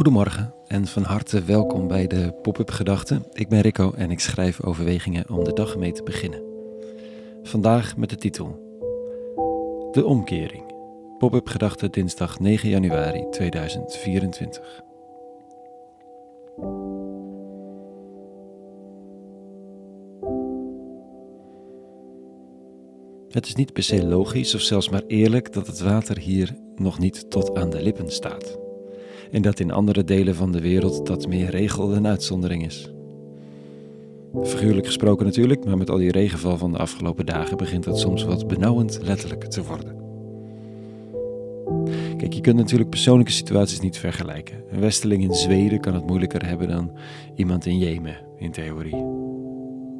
Goedemorgen en van harte welkom bij de Pop-up Gedachten. Ik ben Rico en ik schrijf overwegingen om de dag mee te beginnen. Vandaag met de titel De Omkering. Pop-up Gedachten dinsdag 9 januari 2024. Het is niet per se logisch of zelfs maar eerlijk dat het water hier nog niet tot aan de lippen staat. En dat in andere delen van de wereld dat meer regel dan uitzondering is. Figuurlijk gesproken natuurlijk, maar met al die regenval van de afgelopen dagen begint het soms wat benauwend letterlijk te worden. Kijk, je kunt natuurlijk persoonlijke situaties niet vergelijken. Een westeling in Zweden kan het moeilijker hebben dan iemand in Jemen, in theorie.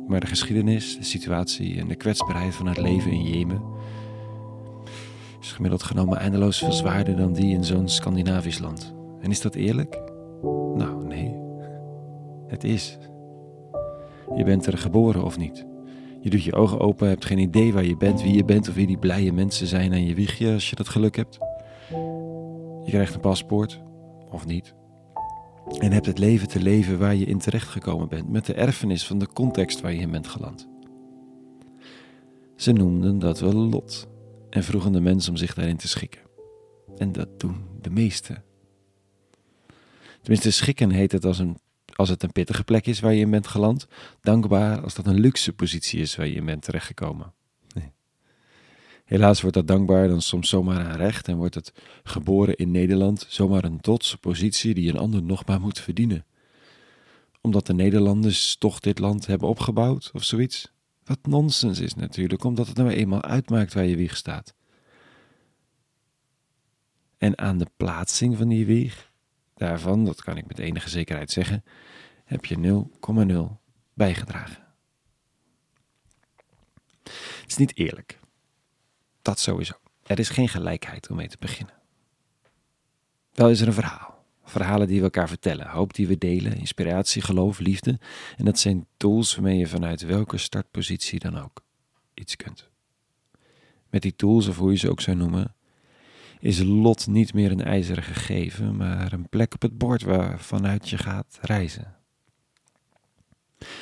Maar de geschiedenis, de situatie en de kwetsbaarheid van het leven in Jemen is gemiddeld genomen eindeloos veel zwaarder dan die in zo'n Scandinavisch land. En is dat eerlijk? Nou, nee. Het is. Je bent er geboren of niet. Je doet je ogen open, hebt geen idee waar je bent, wie je bent of wie die blije mensen zijn aan je wiegje als je dat geluk hebt. Je krijgt een paspoort, of niet. En hebt het leven te leven waar je in terecht gekomen bent, met de erfenis van de context waar je in bent geland. Ze noemden dat wel lot en vroegen de mens om zich daarin te schikken. En dat doen de meesten. Tenminste, schikken heet het als, een, als het een pittige plek is waar je in bent geland. Dankbaar als dat een luxe positie is waar je in bent terechtgekomen. Helaas wordt dat dankbaar dan soms zomaar aan recht en wordt het geboren in Nederland zomaar een trotse positie die een ander nog maar moet verdienen. Omdat de Nederlanders toch dit land hebben opgebouwd of zoiets. Wat nonsens is natuurlijk, omdat het nou eenmaal uitmaakt waar je wieg staat. En aan de plaatsing van die wieg, daarvan, dat kan ik met enige zekerheid zeggen, heb je 0,0 bijgedragen. Het is niet eerlijk. Dat sowieso. Er is geen gelijkheid om mee te beginnen. Wel is er een verhaal. Verhalen die we elkaar vertellen, hoop die we delen, inspiratie, geloof, liefde. En dat zijn tools waarmee je vanuit welke startpositie dan ook iets kunt. Met die tools, of hoe je ze ook zou noemen, is lot niet meer een ijzeren gegeven, maar een plek op het bord waarvanuit je gaat reizen.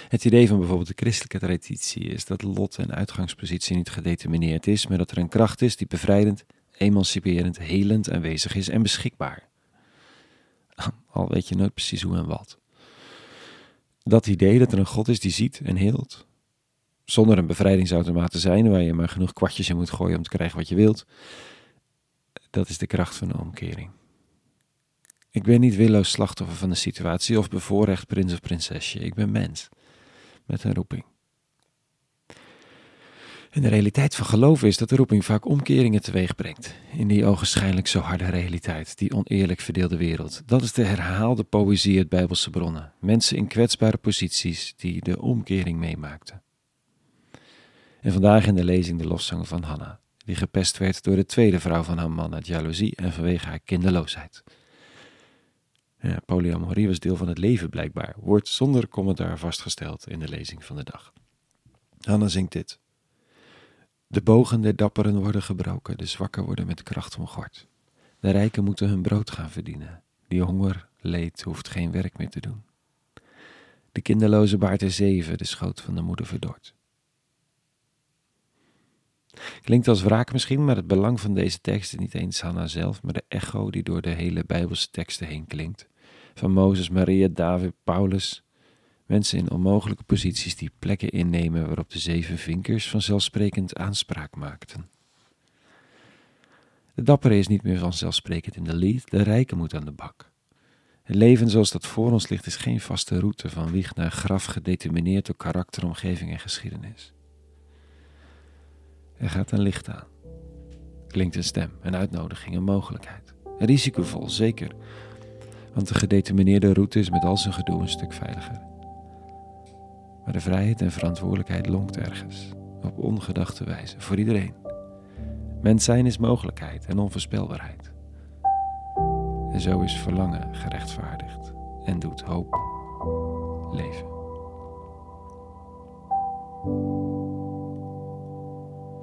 Het idee van bijvoorbeeld de christelijke traditie is dat lot en uitgangspositie niet gedetermineerd is, maar dat er een kracht is die bevrijdend, emanciperend, helend aanwezig is en beschikbaar. Al weet je nooit precies hoe en wat. Dat idee dat er een God is die ziet en heelt, zonder een bevrijdingsautomaat te zijn waar je maar genoeg kwartjes in moet gooien om te krijgen wat je wilt, dat is de kracht van de omkering. Ik ben niet willoos slachtoffer van de situatie of bevoorrecht prins of prinsesje. Ik ben mens met een roeping. En de realiteit van geloven is dat de roeping vaak omkeringen teweeg brengt. In die ogenschijnlijk zo harde realiteit, die oneerlijk verdeelde wereld. Dat is de herhaalde poëzie uit Bijbelse bronnen. Mensen in kwetsbare posities die de omkering meemaakten. En vandaag in de lezing de lofzang van Hanna, die gepest werd door de tweede vrouw van haar man uit jaloezie en vanwege haar kinderloosheid. Ja, polyamorie was deel van het leven blijkbaar, wordt zonder commentaar vastgesteld in de lezing van de dag. Hanna zingt dit. De bogen der dapperen worden gebroken, de zwakken worden met kracht omgord. De rijken moeten hun brood gaan verdienen. Die honger, leed, hoeft geen werk meer te doen. De kinderloze baart er zeven, de schoot van de moeder verdort. Klinkt als wraak misschien, maar het belang van deze tekst is niet eens Hanna zelf, maar de echo die door de hele Bijbelse teksten heen klinkt. Van Mozes, Maria, David, Paulus. Mensen in onmogelijke posities die plekken innemen waarop de zeven vinkers vanzelfsprekend aanspraak maakten. De dappere is niet meer vanzelfsprekend in de lied, de rijke moet aan de bak. Het leven zoals dat voor ons ligt is geen vaste route van wieg naar graf gedetermineerd door karakter, omgeving en geschiedenis. Er gaat een licht aan. Klinkt een stem, een uitnodiging, een mogelijkheid. Risicovol, zeker. Want de gedetermineerde route is met al zijn gedoe een stuk veiliger. Maar de vrijheid en verantwoordelijkheid lonkt ergens, op ongedachte wijze, voor iedereen. Mens zijn is mogelijkheid en onvoorspelbaarheid. En zo is verlangen gerechtvaardigd en doet hoop leven.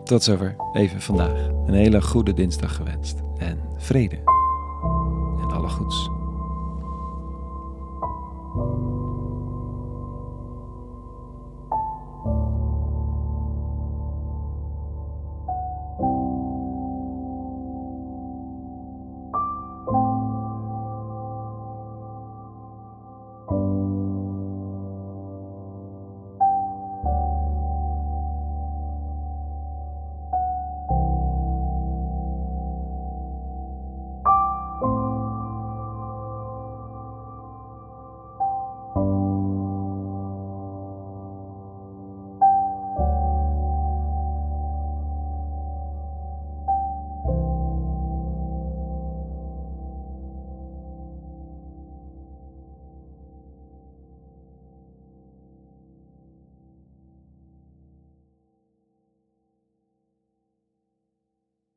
Tot zover even vandaag. Een hele goede dinsdag gewenst en vrede en alle goeds.